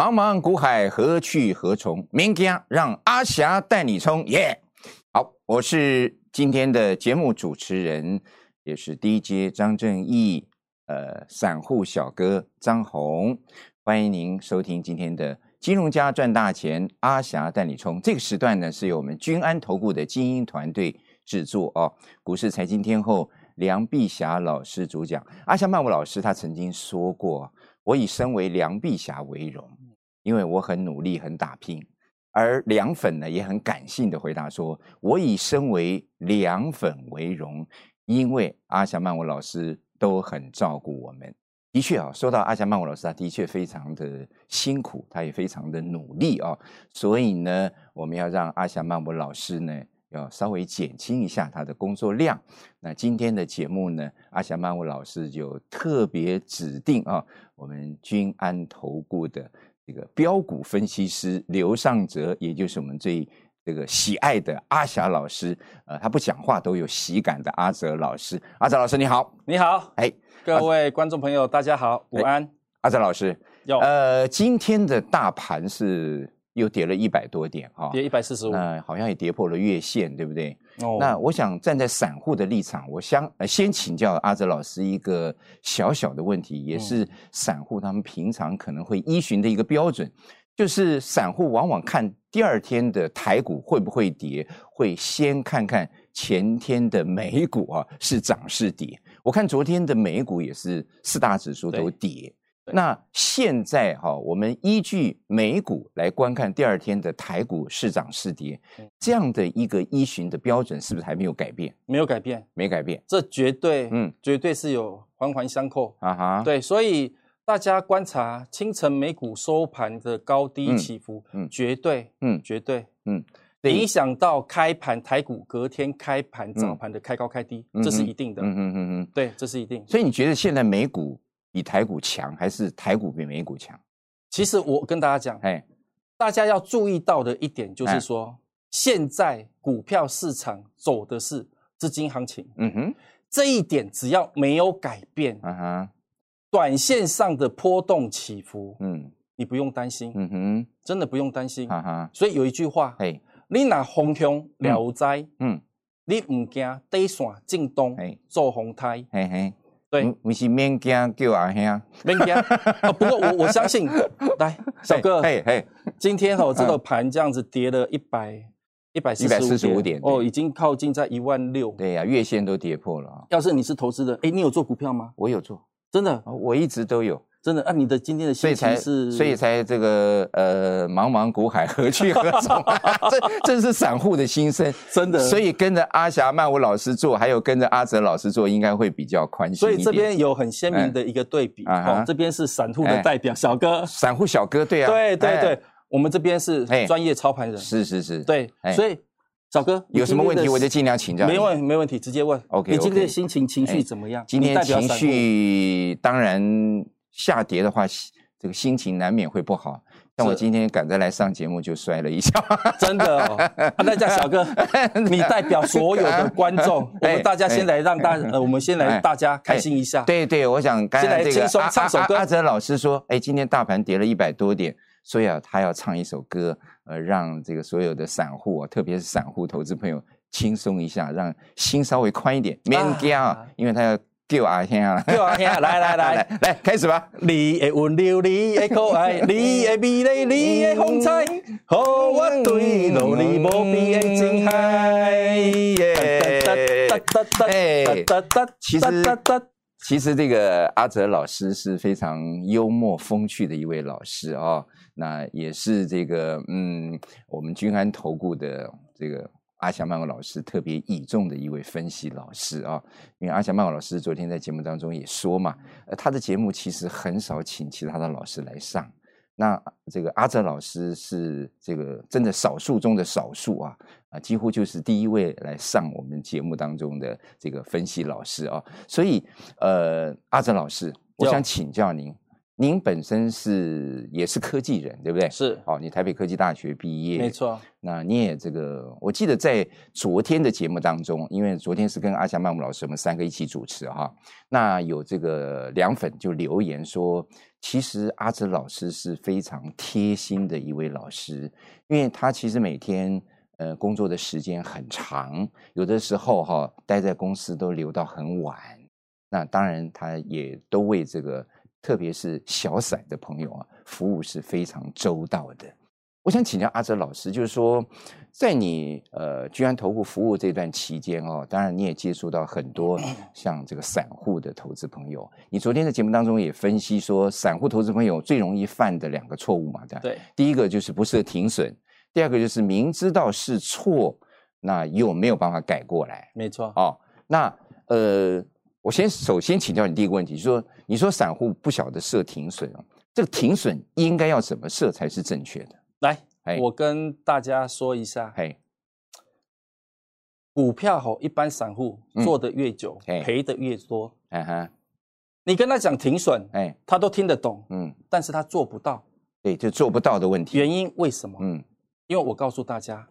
茫茫股海，何去何从？明天让阿霞带你冲！耶！好，我是今天的节目主持人，也是 DJ 张正义，呃，散户小哥张红，欢迎您收听今天的金融家赚大钱，阿霞带你冲。这个时段呢，是由我们君安投顾的精英团队制作哦。股市财经天后梁碧霞老师主讲，阿霞曼舞老师他曾经说过：“我以身为梁碧霞为荣。”因为我很努力，很打拼，而凉粉呢也很感性的回答说：“我以身为凉粉为荣，因为阿霞曼舞老师都很照顾我们。”的确啊，说到阿霞曼舞老师，他的确非常的辛苦，他也非常的努力啊。所以呢，我们要让阿霞曼舞老师呢，要稍微减轻一下他的工作量。那今天的节目呢，阿霞曼舞老师就特别指定啊，我们君安投顾的。这个标股分析师刘尚哲，也就是我们最这个喜爱的阿霞老师，呃，他不讲话都有喜感的阿哲老师。阿哲老师你好，你好，哎，各位观众朋友大家好，午安。阿哲老师，呃，今天的大盘是又跌了一百多点哈，跌一百四十五，嗯，好像也跌破了月线，对不对？那我想站在散户的立场，我想呃先请教阿哲老师一个小小的问题，也是散户他们平常可能会依循的一个标准，就是散户往往看第二天的台股会不会跌，会先看看前天的美股啊是涨是跌。我看昨天的美股也是四大指数都跌。那现在哈，我们依据美股来观看第二天的台股市涨市跌，这样的一个依循的标准是不是还没有改变？没有改变，没改变，这绝对，嗯，绝对是有环环相扣。啊哈。对，所以大家观察清晨美股收盘的高低起伏，嗯，绝对，嗯，绝对，嗯，影响到开盘台股隔天开盘早盘的开高开低，这是一定的，嗯嗯嗯嗯，对，这是一定。所以你觉得现在美股？比台股强还是台股比美股强？其实我跟大家讲，哎，大家要注意到的一点就是说，现在股票市场走的是资金行情。嗯哼，这一点只要没有改变，嗯哼，短线上的波动起伏，嗯，你不用担心。嗯哼，真的不用担心。哈哈，所以有一句话，哎，你拿风向了灾，嗯，你唔惊底线进东做红胎，嘿嘿。对，不是免惊叫阿兄，免惊。不过我我相信，来小哥，嘿嘿，今天哈这个盘这样子跌了一百一百四十五点，哦，已经靠近在一万六。对呀，月线都跌破了。要是你是投资人，哎，你有做股票吗？我有做，真的，我一直都有。真的，按你的今天的心情是，所以才这个呃，茫茫股海何去何从？这这是散户的心声，真的。所以跟着阿霞曼舞老师做，还有跟着阿哲老师做，应该会比较宽心所以这边有很鲜明的一个对比啊，这边是散户的代表小哥，散户小哥，对啊，对对对，我们这边是专业操盘人，是是是，对，所以。小哥有什么问题，我就尽量请教。没问没问题，直接问。OK，你今天的心情情绪怎么样？今天情绪当然下跌的话，这个心情难免会不好。像我今天赶着来上节目就摔了一跤，真的哦。那这样，小哥，你代表所有的观众，我们大家先来让大呃，我们先来大家开心一下。对对，我想先来轻松唱首歌。阿哲老师说：“哎，今天大盘跌了一百多点，所以啊，他要唱一首歌。”呃，让这个所有的散户啊，特别是散户投资朋友轻松一下，让心稍微宽一点，免惊啊，因为他要救阿兄啊，叫阿兄，来来来 来，开始吧。你的温柔，你的可爱，你的美丽，你的风采，和我对努力无比的真爱。耶！其实其实这个阿哲老师是非常幽默风趣的一位老师啊。那也是这个，嗯，我们君安投顾的这个阿霞曼谷老师特别倚重的一位分析老师啊。因为阿霞曼谷老师昨天在节目当中也说嘛，呃，他的节目其实很少请其他的老师来上。那这个阿哲老师是这个真的少数中的少数啊，啊，几乎就是第一位来上我们节目当中的这个分析老师啊。所以，呃，阿哲老师，我想请教您。您本身是也是科技人，对不对？是。哦，你台北科技大学毕业，没错。那你也这个，我记得在昨天的节目当中，因为昨天是跟阿霞曼姆老师我们三个一起主持哈，那有这个凉粉就留言说，其实阿哲老师是非常贴心的一位老师，因为他其实每天呃工作的时间很长，有的时候哈待在公司都留到很晚，那当然他也都为这个。特别是小散的朋友啊，服务是非常周到的。我想请教阿哲老师，就是说，在你呃居安投顾服务这段期间哦，当然你也接触到很多 像这个散户的投资朋友。你昨天的节目当中也分析说，散户投资朋友最容易犯的两个错误嘛，对，第一个就是不设停损，第二个就是明知道是错，那又没有办法改过来。没错，哦，那呃。我先首先请教你第一个问题，就是说，你说散户不晓得设停损啊，这个停损应该要怎么设才是正确的？来，我跟大家说一下，嘿，股票吼，一般散户做的越久，赔的越多。嗯哼，你跟他讲停损，哎，他都听得懂，嗯，但是他做不到，对，就做不到的问题。原因为什么？嗯，因为我告诉大家，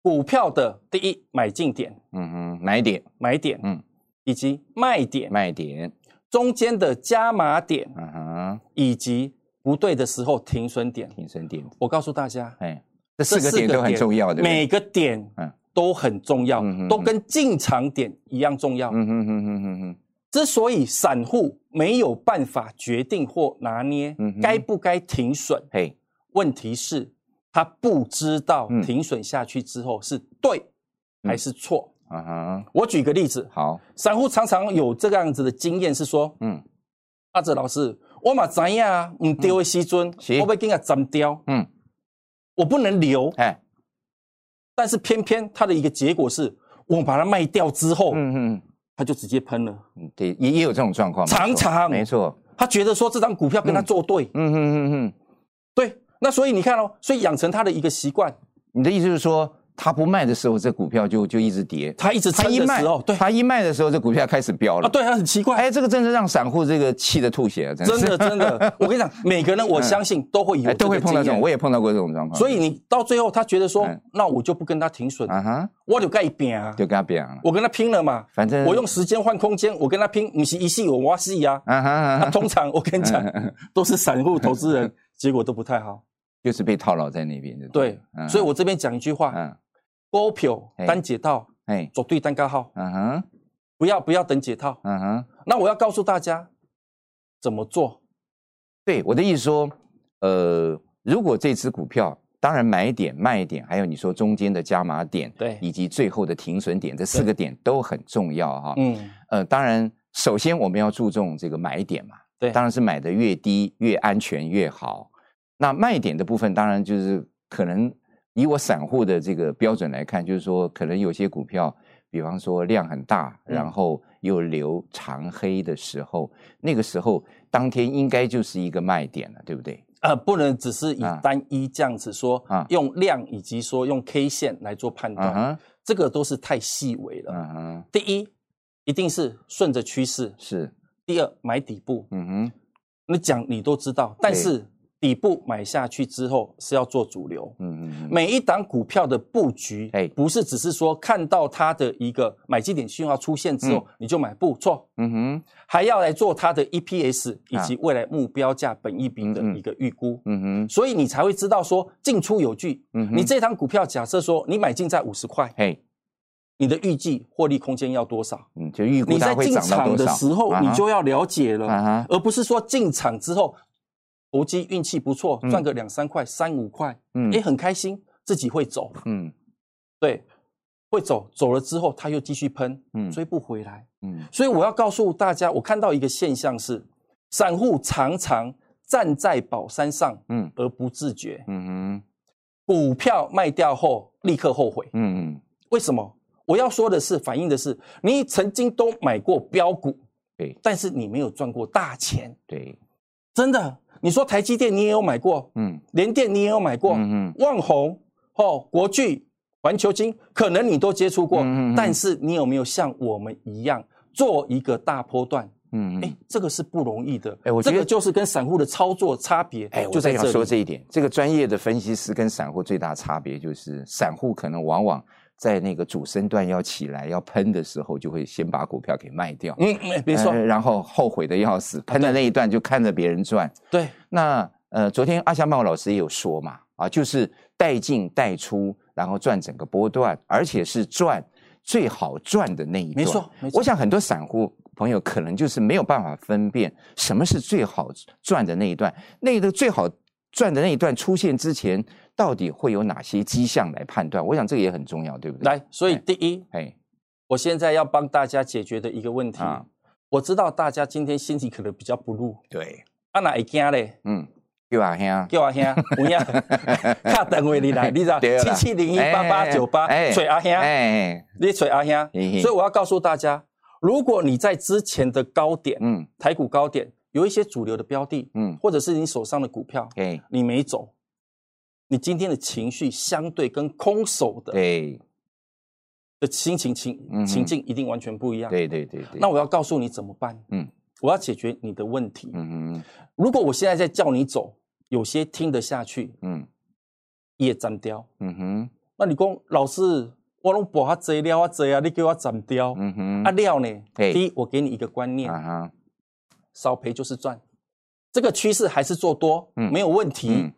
股票的第一买进点，嗯哼，买点，买点，嗯。以及卖点，卖点中间的加码点，嗯哼，以及不对的时候停损点，停损点。我告诉大家，哎，这四个点都很重要的，每个点嗯都很重要，都跟进场点一样重要。嗯哼哼哼哼哼。之所以散户没有办法决定或拿捏该不该停损，嘿，问题是他不知道停损下去之后是对还是错。啊哈！我举个例子，好，散户常常有这个样子的经验，是说，嗯，阿哲老师，我嘛知呀，唔丢的西尊，我被给他斩掉，嗯，我不能留，哎，但是偏偏他的一个结果是，我把它卖掉之后，嗯嗯，他就直接喷了，嗯，对，也也有这种状况，常常，没错，他觉得说这张股票跟他作对，嗯嗯嗯嗯，对，那所以你看哦，所以养成他的一个习惯，你的意思是说？他不卖的时候，这股票就就一直跌。他一直他一卖哦，对，他一卖的时候，这股票开始飙了。啊，对，他很奇怪。哎，这个真是让散户这个气得吐血，真的真的。我跟你讲，每个人我相信都会有，都会碰到这种，我也碰到过这种状况。所以你到最后，他觉得说，那我就不跟他停损啊哈，我就跟他拼啊，就跟他拼啊，我跟他拼了嘛。反正我用时间换空间，我跟他拼，你是一戏我挖戏呀。啊哈，通常我跟你讲，都是散户投资人，结果都不太好，就是被套牢在那边的。对，所以我这边讲一句话。股票单解套，哎，做对单高号，嗯哼，不要不要等解套，嗯哼。那我要告诉大家怎么做。对我的意思说，呃，如果这只股票，当然买点、卖点，还有你说中间的加码点，对，以及最后的停损点，这四个点都很重要哈。嗯，呃，当然，首先我们要注重这个买点嘛，对，当然是买的越低越安全越好。那卖点的部分，当然就是可能。以我散户的这个标准来看，就是说，可能有些股票，比方说量很大，然后又留长黑的时候，那个时候当天应该就是一个卖点了，对不对？呃，不能只是以单一这样子说，啊用量以及说用 K 线来做判断，这个都是太细微了。第一，一定是顺着趋势；是第二，买底部。嗯哼，你讲你都知道，但是。底部买下去之后是要做主流，嗯嗯，每一档股票的布局，哎，不是只是说看到它的一个买进点信号出现之后你就买，不错，嗯哼，还要来做它的 EPS 以及未来目标价本益比的一个预估，嗯哼，所以你才会知道说进出有据，嗯，你这档股票假设说你买进在五十块，嘿，你的预计获利空间要多少？嗯，就预估你在进场的时候你就要了解了，而不是说进场之后。投机运气不错，赚个两三块、三五块，嗯，也很开心，自己会走，嗯，对，会走，走了之后他又继续喷，嗯，追不回来，嗯，所以我要告诉大家，我看到一个现象是，散户常常站在宝山上，嗯，而不自觉，嗯哼，股票卖掉后立刻后悔，嗯。嗯，为什么？我要说的是，反映的是你曾经都买过标股，对，但是你没有赚过大钱，对，真的。你说台积电你也有买过，嗯，联电你也有买过，嗯嗯，旺宏、哦国巨、环球金，可能你都接触过，嗯嗯，但是你有没有像我们一样做一个大波段，嗯，哎，这个是不容易的。哎，我觉得就是跟散户的操作差别。哎，就在想说这一点，这个专业的分析师跟散户最大差别就是，散户可能往往在那个主升段要起来要喷的时候，就会先把股票给卖掉。嗯，没错。然后后悔的要死，喷的那一段就看着别人赚。对。那呃，昨天阿香茂老师也有说嘛，啊，就是带进带出，然后赚整个波段，而且是赚最好赚的那一段。没错。我想很多散户。朋友可能就是没有办法分辨什么是最好赚的那一段，那个最好赚的那一段出现之前，到底会有哪些迹象来判断？我想这个也很重要，对不对？来，所以第一，哎，我现在要帮大家解决的一个问题，我知道大家今天心情可能比较不入，对，啊哪一惊嘞？嗯，叫阿兄，叫阿兄，不要，卡单位你来，你知道七七零一八八九八，锤阿兄，哎，你锤阿兄，所以我要告诉大家。如果你在之前的高点，嗯，台股高点有一些主流的标的，嗯，或者是你手上的股票，对，你没走，你今天的情绪相对跟空手的，对，的心情情情境一定完全不一样。对对对对。那我要告诉你怎么办？嗯，我要解决你的问题。嗯嗯。如果我现在在叫你走，有些听得下去，嗯，也斩掉。嗯哼。那你讲老师？我拢博下济料啊摘啊，你给我斩掉。嗯哼，啊料呢？第一，我给你一个观念，少赔就是赚。这个趋势还是做多，没有问题。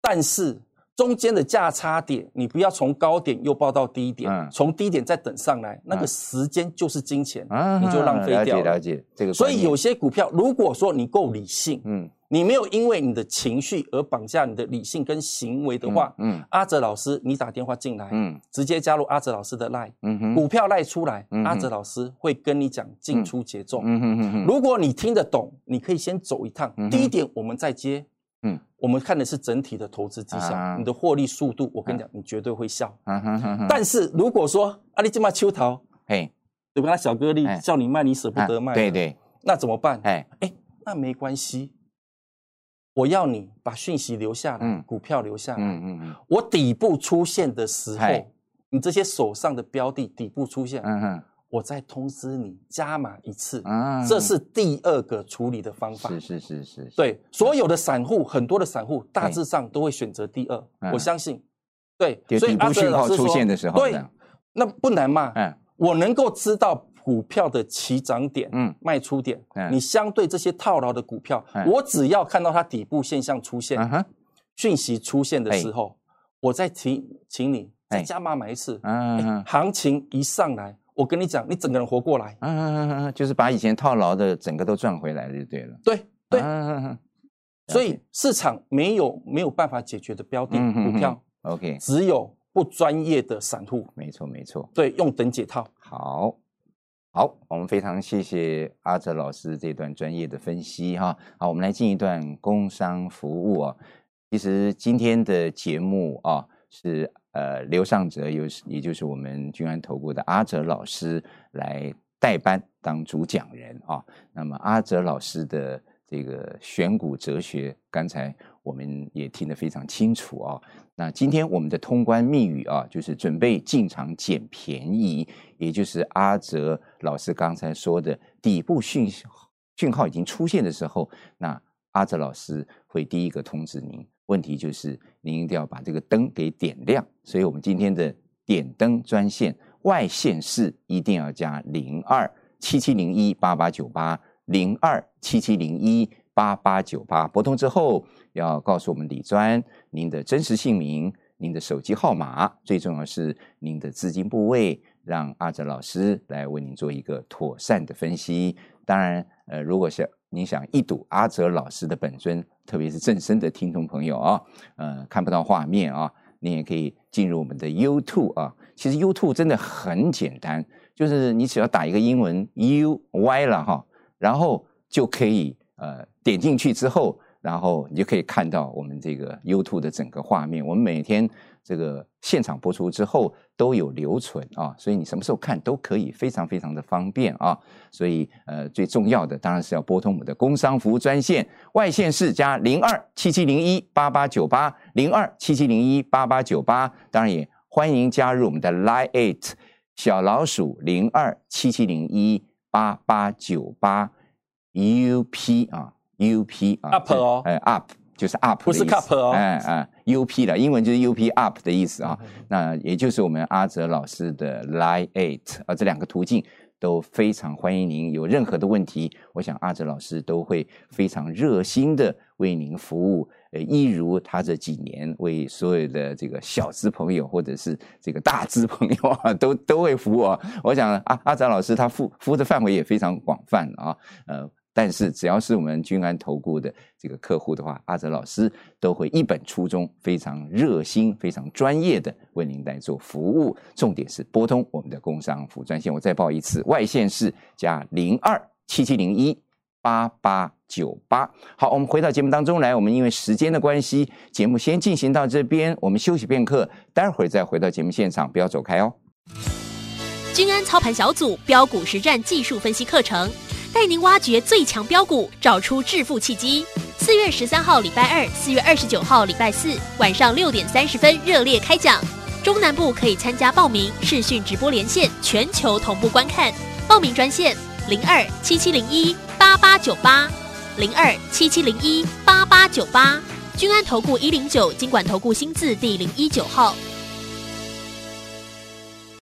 但是中间的价差点，你不要从高点又报到低点，从低点再等上来，那个时间就是金钱，你就浪费掉了。了解了解这个。所以有些股票，如果说你够理性，嗯。你没有因为你的情绪而绑架你的理性跟行为的话，嗯，阿哲老师，你打电话进来，嗯，直接加入阿哲老师的赖，嗯哼，股票赖出来，阿哲老师会跟你讲进出节奏，嗯哼哼哼。如果你听得懂，你可以先走一趟，低点我们再接，嗯，我们看的是整体的投资绩效，你的获利速度，我跟你讲，你绝对会笑。但是如果说阿里这么秋桃，嘿，对吧？小哥利叫你卖，你舍不得卖，对对，那怎么办？哎哎，那没关系。我要你把讯息留下来，股票留下来。嗯嗯嗯。我底部出现的时候，你这些手上的标的底部出现，嗯哼，我再通知你加码一次。啊，这是第二个处理的方法。是是是是。对，所有的散户，很多的散户大致上都会选择第二。我相信。对，所以阿哲老师说，对，那不难嘛。嗯，我能够知道。股票的起涨点、嗯，卖出点，你相对这些套牢的股票，我只要看到它底部现象出现，讯息出现的时候，我再提，请你再加码买一次。嗯，行情一上来，我跟你讲，你整个人活过来。嗯嗯嗯嗯，就是把以前套牢的整个都赚回来了，就对了。对对。所以市场没有没有办法解决的标的股票，OK，只有不专业的散户。没错没错。对，用等解套。好。好，我们非常谢谢阿哲老师这段专业的分析哈。好，我们来进一段工商服务啊。其实今天的节目啊，是呃刘尚哲，又是也就是我们君安投顾的阿哲老师来代班当主讲人啊。那么阿哲老师的这个选股哲学，刚才我们也听得非常清楚啊。那今天我们的通关密语啊，就是准备进场捡便宜，也就是阿哲老师刚才说的底部讯讯号已经出现的时候，那阿哲老师会第一个通知您。问题就是您一定要把这个灯给点亮，所以我们今天的点灯专线外线是一定要加零二七七零一八八九八零二七七零一八八九八，拨通之后要告诉我们李专。您的真实姓名、您的手机号码，最重要是您的资金部位，让阿哲老师来为您做一个妥善的分析。当然，呃，如果想您想一睹阿哲老师的本尊，特别是正身的听众朋友啊，呃，看不到画面啊，你也可以进入我们的 YouTube 啊。其实 YouTube 真的很简单，就是你只要打一个英文 U Y 了哈，然后就可以呃点进去之后。然后你就可以看到我们这个 YouTube 的整个画面。我们每天这个现场播出之后都有留存啊，所以你什么时候看都可以，非常非常的方便啊。所以呃，最重要的当然是要拨通我们的工商服务专线，外线是加零二七七零一八八九八零二七七零一八八九八。当然也欢迎加入我们的 Line Eight 小老鼠零二七七零一八八九八。UP 啊，UP 啊，up 哦，哎，up 就是 up，不是 cup 哦，哎哎，UP 的英文就是 UP up 的意思啊。那也就是我们阿哲老师的 Line Eight 啊，这两个途径都非常欢迎您。有任何的问题，我想阿哲老师都会非常热心的为您服务。呃，一如他这几年为所有的这个小资朋友或者是这个大资朋友啊，都都会服务啊。我想阿阿哲老师他服服务的范围也非常广泛啊，呃。但是只要是我们君安投顾的这个客户的话，阿泽老师都会一本初衷，非常热心、非常专业的为您来做服务。重点是拨通我们的工商服务专线，我再报一次，外线是加零二七七零一八八九八。好，我们回到节目当中来，我们因为时间的关系，节目先进行到这边，我们休息片刻，待会儿再回到节目现场，不要走开哦。君安操盘小组标股实战技术分析课程。带您挖掘最强标股，找出致富契机。四月十三号礼拜二，四月二十九号礼拜四晚上六点三十分热烈开讲。中南部可以参加报名视讯直播连线，全球同步观看。报名专线零二七七零一八八九八零二七七零一八八九八。君安投顾一零九金管投顾新字第零一九号。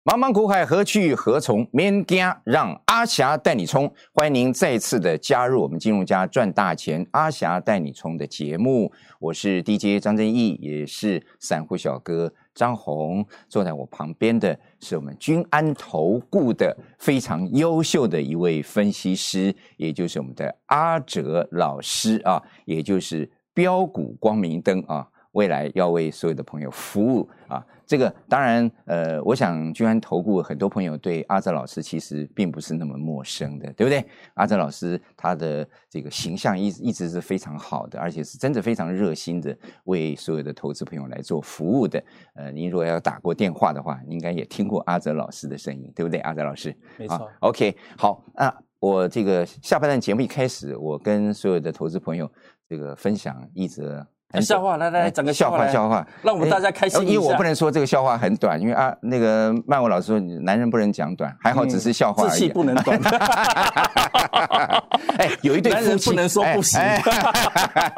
茫茫苦海，何去何从？免惊，让阿霞带你冲！欢迎您再次的加入我们金融家赚大钱，阿霞带你冲的节目。我是 DJ 张正义，也是散户小哥张红。坐在我旁边的是我们君安投顾的非常优秀的一位分析师，也就是我们的阿哲老师啊，也就是标股光明灯啊，未来要为所有的朋友服务啊。这个当然，呃，我想居安投顾很多朋友对阿泽老师其实并不是那么陌生的，对不对？阿泽老师他的这个形象一一直是非常好的，而且是真的非常热心的为所有的投资朋友来做服务的。呃，您如果要打过电话的话，应该也听过阿泽老师的声音，对不对？阿泽老师，没错。OK，好，那我这个下半段节目一开始，我跟所有的投资朋友这个分享一则。笑话，来来来，讲个笑话，笑话，让我们大家开心因为我不能说这个笑话很短，因为啊，那个曼文老师说，男人不能讲短，还好只是笑话而已。不能短。哎，有一对 夫妻不能说不行。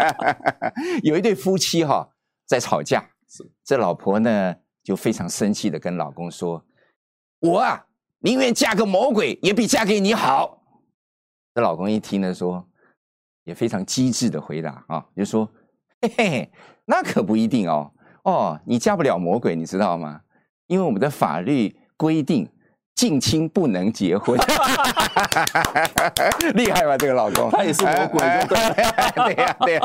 有一对夫妻哈，在吵架，这老婆呢就非常生气的跟老公说：“我啊，宁愿嫁个魔鬼，也比嫁给你好。”这老公一听呢，说也非常机智的回答啊，就说。嘿嘿，那可不一定哦。哦，你嫁不了魔鬼，你知道吗？因为我们的法律规定，近亲不能结婚。厉害吧，这个老公？他也是魔鬼，对呀，对呀。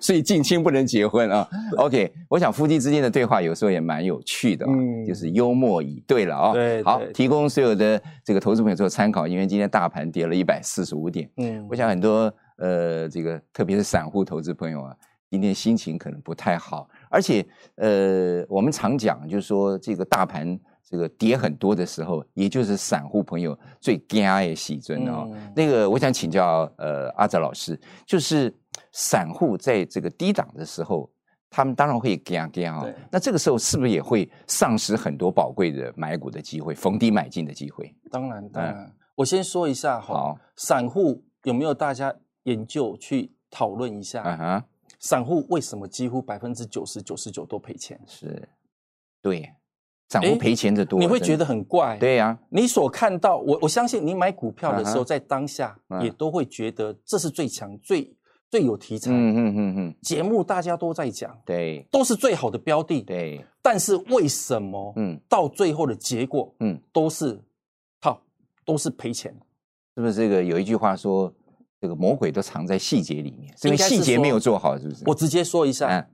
所以近亲不能结婚啊。OK，我想夫妻之间的对话有时候也蛮有趣的，嗯，就是幽默以对了啊。对，好，提供所有的这个投资朋友做参考。因为今天大盘跌了一百四十五点，嗯，我想很多呃，这个特别是散户投资朋友啊。今天心情可能不太好，而且，呃，我们常讲，就是说，这个大盘这个跌很多的时候，也就是散户朋友最惊的喜尊哦。那个，我想请教呃阿泽老师，就是散户在这个低档的时候，他们当然会惊惊啊。那这个时候是不是也会丧失很多宝贵的买股的机会，逢低买进的机会？当然，当然。我先说一下哈，散户有没有大家研究去讨论一下？啊散户为什么几乎百分之九十九十九都赔钱？是，对，散户赔钱的多，你会觉得很怪。对呀，你所看到，我我相信你买股票的时候，在当下也都会觉得这是最强、最最有题材。嗯嗯嗯嗯，节目大家都在讲，对，都是最好的标的。对，但是为什么？嗯，到最后的结果，嗯，都是好，都是赔钱。是不是这个有一句话说？这个魔鬼都藏在细节里面，因为细节没有做好，是不是？我直接说一下，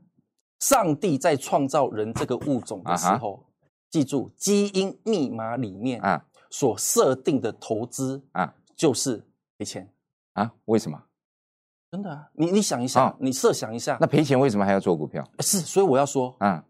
上帝在创造人这个物种的时候，记住基因密码里面啊所设定的投资啊，就是赔钱啊？为什么？真的啊？你你想一下，你设想一下，那赔钱为什么还要做股票？是，所以我要说啊，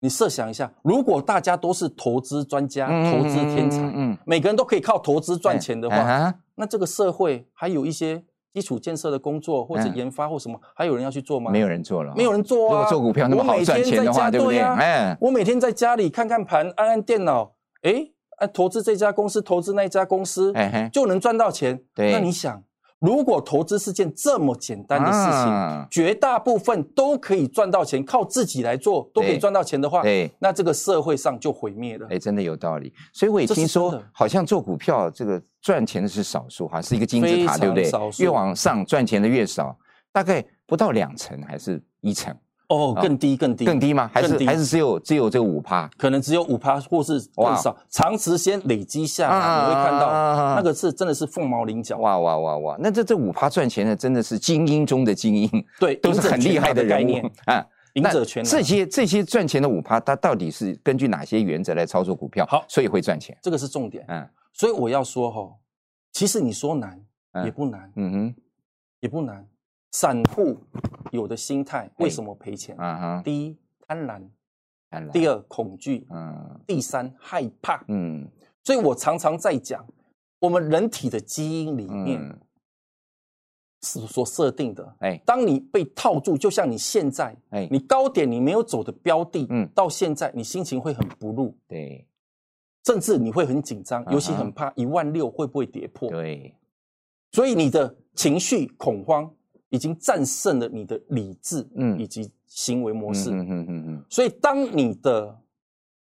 你设想一下，如果大家都是投资专家、投资天才，嗯，每个人都可以靠投资赚钱的话，那这个社会还有一些。基础建设的工作或者研发或什么，还有人要去做吗？没有人做了，没有人做啊！如果做股票那么好赚钱的话，对不对？哎，我每天在家里看看盘，按按电脑，哎，投资这家公司，投资那家公司，就能赚到钱。对，那你想，如果投资是件这么简单的事情，绝大部分都可以赚到钱，靠自己来做都可以赚到钱的话，对，那这个社会上就毁灭了。哎，真的有道理。所以我也听说，好像做股票这个赚钱的是少数，哈，是一个金字塔，对不对？越往上赚钱的越少，大概不到两成，还是一成。哦，更低更低更低吗？还是还是只有只有这五趴？可能只有五趴，或是更少。长时间累积下来，你会看到那个是真的是凤毛麟角。哇哇哇哇！那这这五趴赚钱的真的是精英中的精英，对，都是很厉害的概念啊。赢者全这些这些赚钱的五趴，它到底是根据哪些原则来操作股票？好，所以会赚钱，这个是重点。嗯，所以我要说哈，其实你说难也不难，嗯哼，也不难。散户有的心态为什么赔钱？第一贪婪，第二恐惧，嗯，第三害怕，嗯。所以我常常在讲，我们人体的基因里面是所设定的。哎，当你被套住，就像你现在，哎，你高点你没有走的标的，嗯，到现在你心情会很不入，对，甚至你会很紧张，尤其很怕一万六会不会跌破，对。所以你的情绪恐慌。已经战胜了你的理智，嗯，以及行为模式，嗯嗯嗯嗯。所以当你的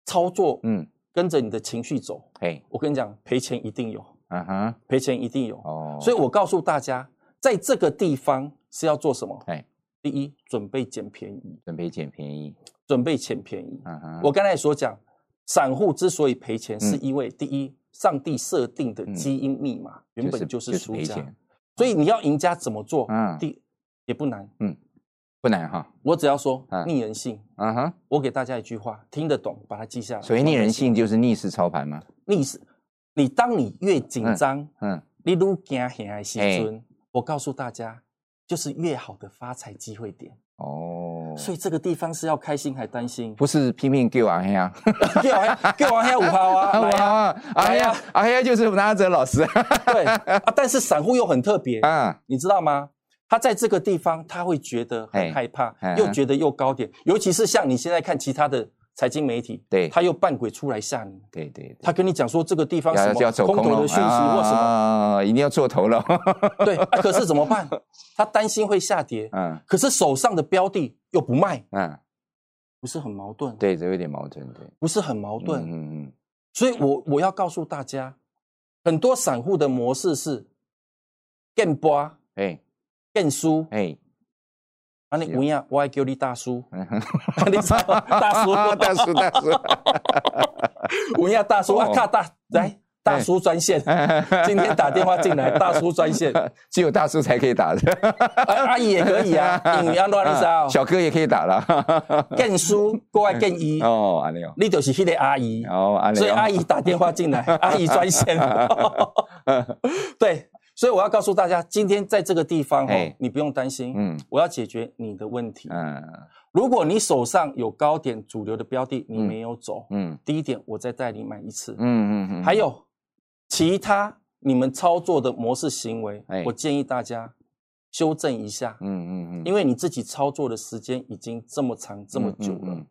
操作，嗯，跟着你的情绪走，哎，我跟你讲，赔钱一定有，嗯哼，赔钱一定有。哦，所以我告诉大家，在这个地方是要做什么？哎，第一，准备捡便宜，准备捡便宜，准备捡便宜。嗯哼，我刚才所讲，散户之所以赔钱，是因为第一，上帝设定的基因密码原本就是输家。所以你要赢家怎么做？嗯，第也不难，嗯，不难哈。我只要说逆人性，嗯哼，我给大家一句话，听得懂，把它记下来。所以逆人性就是逆势操盘吗？逆势，你当你越紧张，嗯，你越惊吓的时尊，我告诉大家，就是越好的发财机会点。哦，所以这个地方是要开心还担心？不是拼命给我阿黑啊，给我阿给我阿黑五号啊，五号啊，阿黑啊，阿黑就是拿哲老师。对啊，但是散户又很特别 啊，你知道吗？他在这个地方他会觉得很害怕，又觉得又高点，尤其是像你现在看其他的。财经媒体，对，他又扮鬼出来吓你，对对，他跟你讲说这个地方什么空头的讯息或什么，一定要做头了，对，可是 怎么办？他担心会下跌，嗯，可是手上的标的又不卖，嗯，不是很矛盾？对，这有点矛盾，对，不是很矛盾，嗯嗯，所以我我要告诉大家，很多散户的模式是更波，哎，更输，哎。你有影，我爱叫你大叔。你知道 大叔，大叔，大叔。有影大叔啊，卡大来大叔专线。今天打电话进来，大叔专线，只有大叔才可以打的。阿姨也可以啊，你要乱找。小哥也可以打了。更叔过来更姨哦，阿牛，你就是那个阿姨哦，阿所以阿姨打电话进来，阿姨专线。对。所以我要告诉大家，今天在这个地方哈，你不用担心。嗯，我要解决你的问题。嗯，如果你手上有高点主流的标的，你没有走。嗯，低点，我再带你买一次。嗯嗯嗯。还有其他你们操作的模式行为，我建议大家修正一下。嗯嗯嗯。因为你自己操作的时间已经这么长这么久了，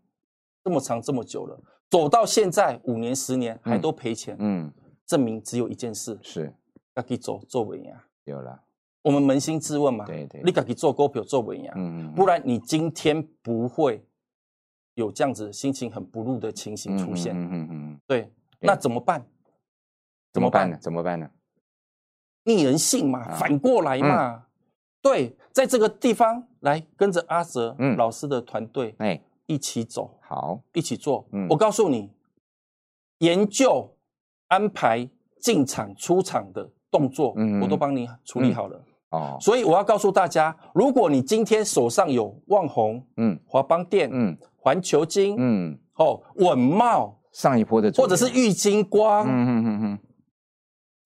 这么长这么久了，走到现在五年十年还都赔钱。嗯，证明只有一件事是。要去做做稳呀，有了。我们扪心自问嘛，对对，你敢去做股票做稳呀？嗯嗯，不然你今天不会有这样子心情很不入的情形出现。嗯嗯嗯，对，那怎么办？怎么办呢？怎么办呢？逆人性嘛，反过来嘛。对，在这个地方来跟着阿泽老师的团队，哎，一起走，好，一起做。我告诉你，研究安排。进场出场的动作，嗯，我都帮你处理好了。哦。所以我要告诉大家，如果你今天手上有旺宏，嗯，华邦电，嗯，环球金，嗯，哦，稳茂上一波的，或者是玉金光，嗯嗯嗯嗯，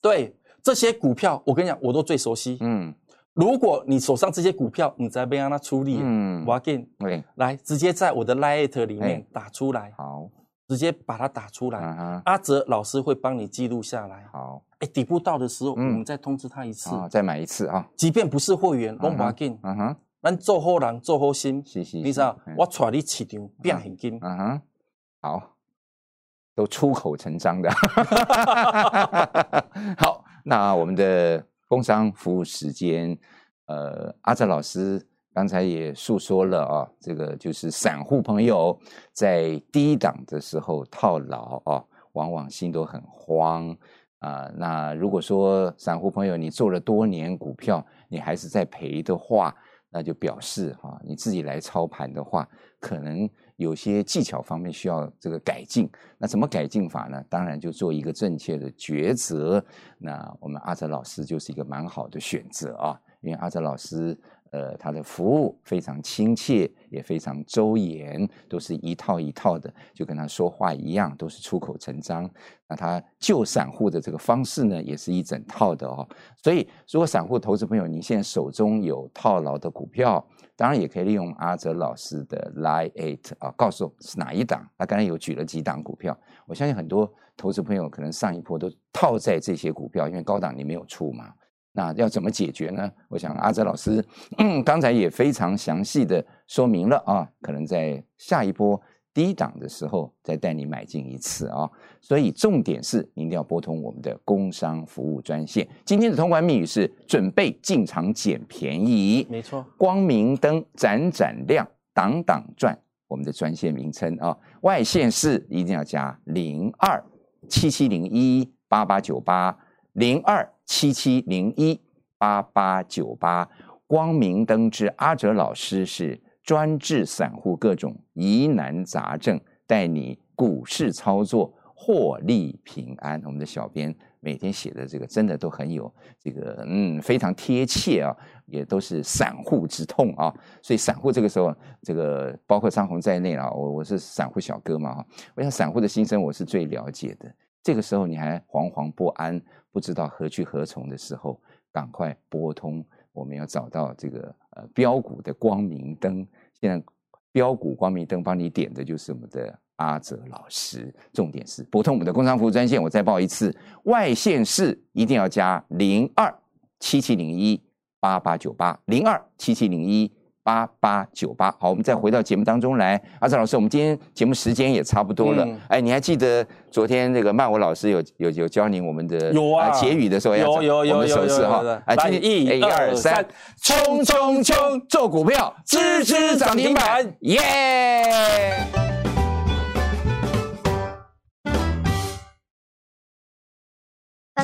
对这些股票，我跟你讲，我都最熟悉。嗯，如果你手上这些股票，你在被让它处理，嗯，我给你，来直接在我的 Lite 里面打出来，好。直接把它打出来，阿哲老师会帮你记录下来。好，哎，底部到的时候，我们再通知他一次，再买一次啊。即便不是会员，拢把紧。嗯哼，咱做好人，做好心。是是，你知道，我带你市场变现金。嗯哼，好，都出口成章的。好，那我们的工商服务时间，呃，阿哲老师刚才也诉说了啊，这个就是散户朋友在低档的时候套牢啊，往往心都很慌啊。那如果说散户朋友你做了多年股票，你还是在赔的话，那就表示哈，你自己来操盘的话，可能。有些技巧方面需要这个改进，那怎么改进法呢？当然就做一个正确的抉择。那我们阿哲老师就是一个蛮好的选择啊，因为阿哲老师。呃，他的服务非常亲切，也非常周延，都是一套一套的，就跟他说话一样，都是出口成章。那他救散户的这个方式呢，也是一整套的哦。所以，如果散户投资朋友你现在手中有套牢的股票，当然也可以利用阿哲老师的 Line Eight 啊，告诉是哪一档。他刚才有举了几档股票，我相信很多投资朋友可能上一波都套在这些股票，因为高档你没有出嘛。那要怎么解决呢？我想阿哲老师刚才也非常详细的说明了啊，可能在下一波低档的时候再带你买进一次啊。所以重点是您一定要拨通我们的工商服务专线。今天的通关密语是准备进场捡便宜，没错，光明灯盏盏亮，档档赚。我们的专线名称啊，外线是一定要加零二七七零一八八九八零二。七七零一八八九八，光明灯之阿哲老师是专治散户各种疑难杂症，带你股市操作获利平安。我们的小编每天写的这个真的都很有这个嗯非常贴切啊，也都是散户之痛啊。所以散户这个时候，这个包括张红在内啊，我我是散户小哥嘛哈，我想散户的心声我是最了解的。这个时候你还惶惶不安。不知道何去何从的时候，赶快拨通，我们要找到这个呃标股的光明灯。现在标股光明灯帮你点的就是我们的阿哲老师。重点是拨通我们的工商服务专线，我再报一次，外线是一定要加零二七七零一八八九八零二七七零一。八八九八，好，我们再回到节目当中来。阿展老师，我们今天节目时间也差不多了。哎，你还记得昨天那个曼舞老师有有有教您我们的有啊结语的时候要有有有手势哈？来，一、二、三，冲冲冲，做股票，支支涨停板，耶！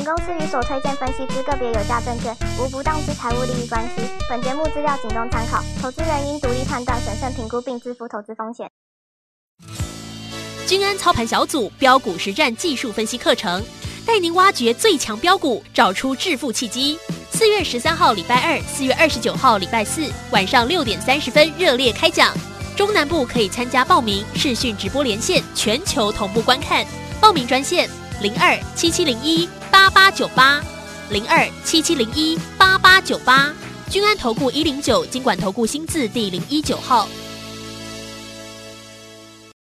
本公司与所推荐分析之个别有价证券无不当之财务利益关系。本节目资料仅供参考，投资人应独立判断、审慎评估并自负投资风险。君安操盘小组标股实战技术分析课程，带您挖掘最强标股，找出致富契机。四月十三号礼拜二，四月二十九号礼拜四晚上六点三十分热烈开讲。中南部可以参加报名视讯直播连线，全球同步观看。报名专线零二七七零一。八八九八零二七七零一八八九八，君安投顾一零九经管投顾新字第零一九号。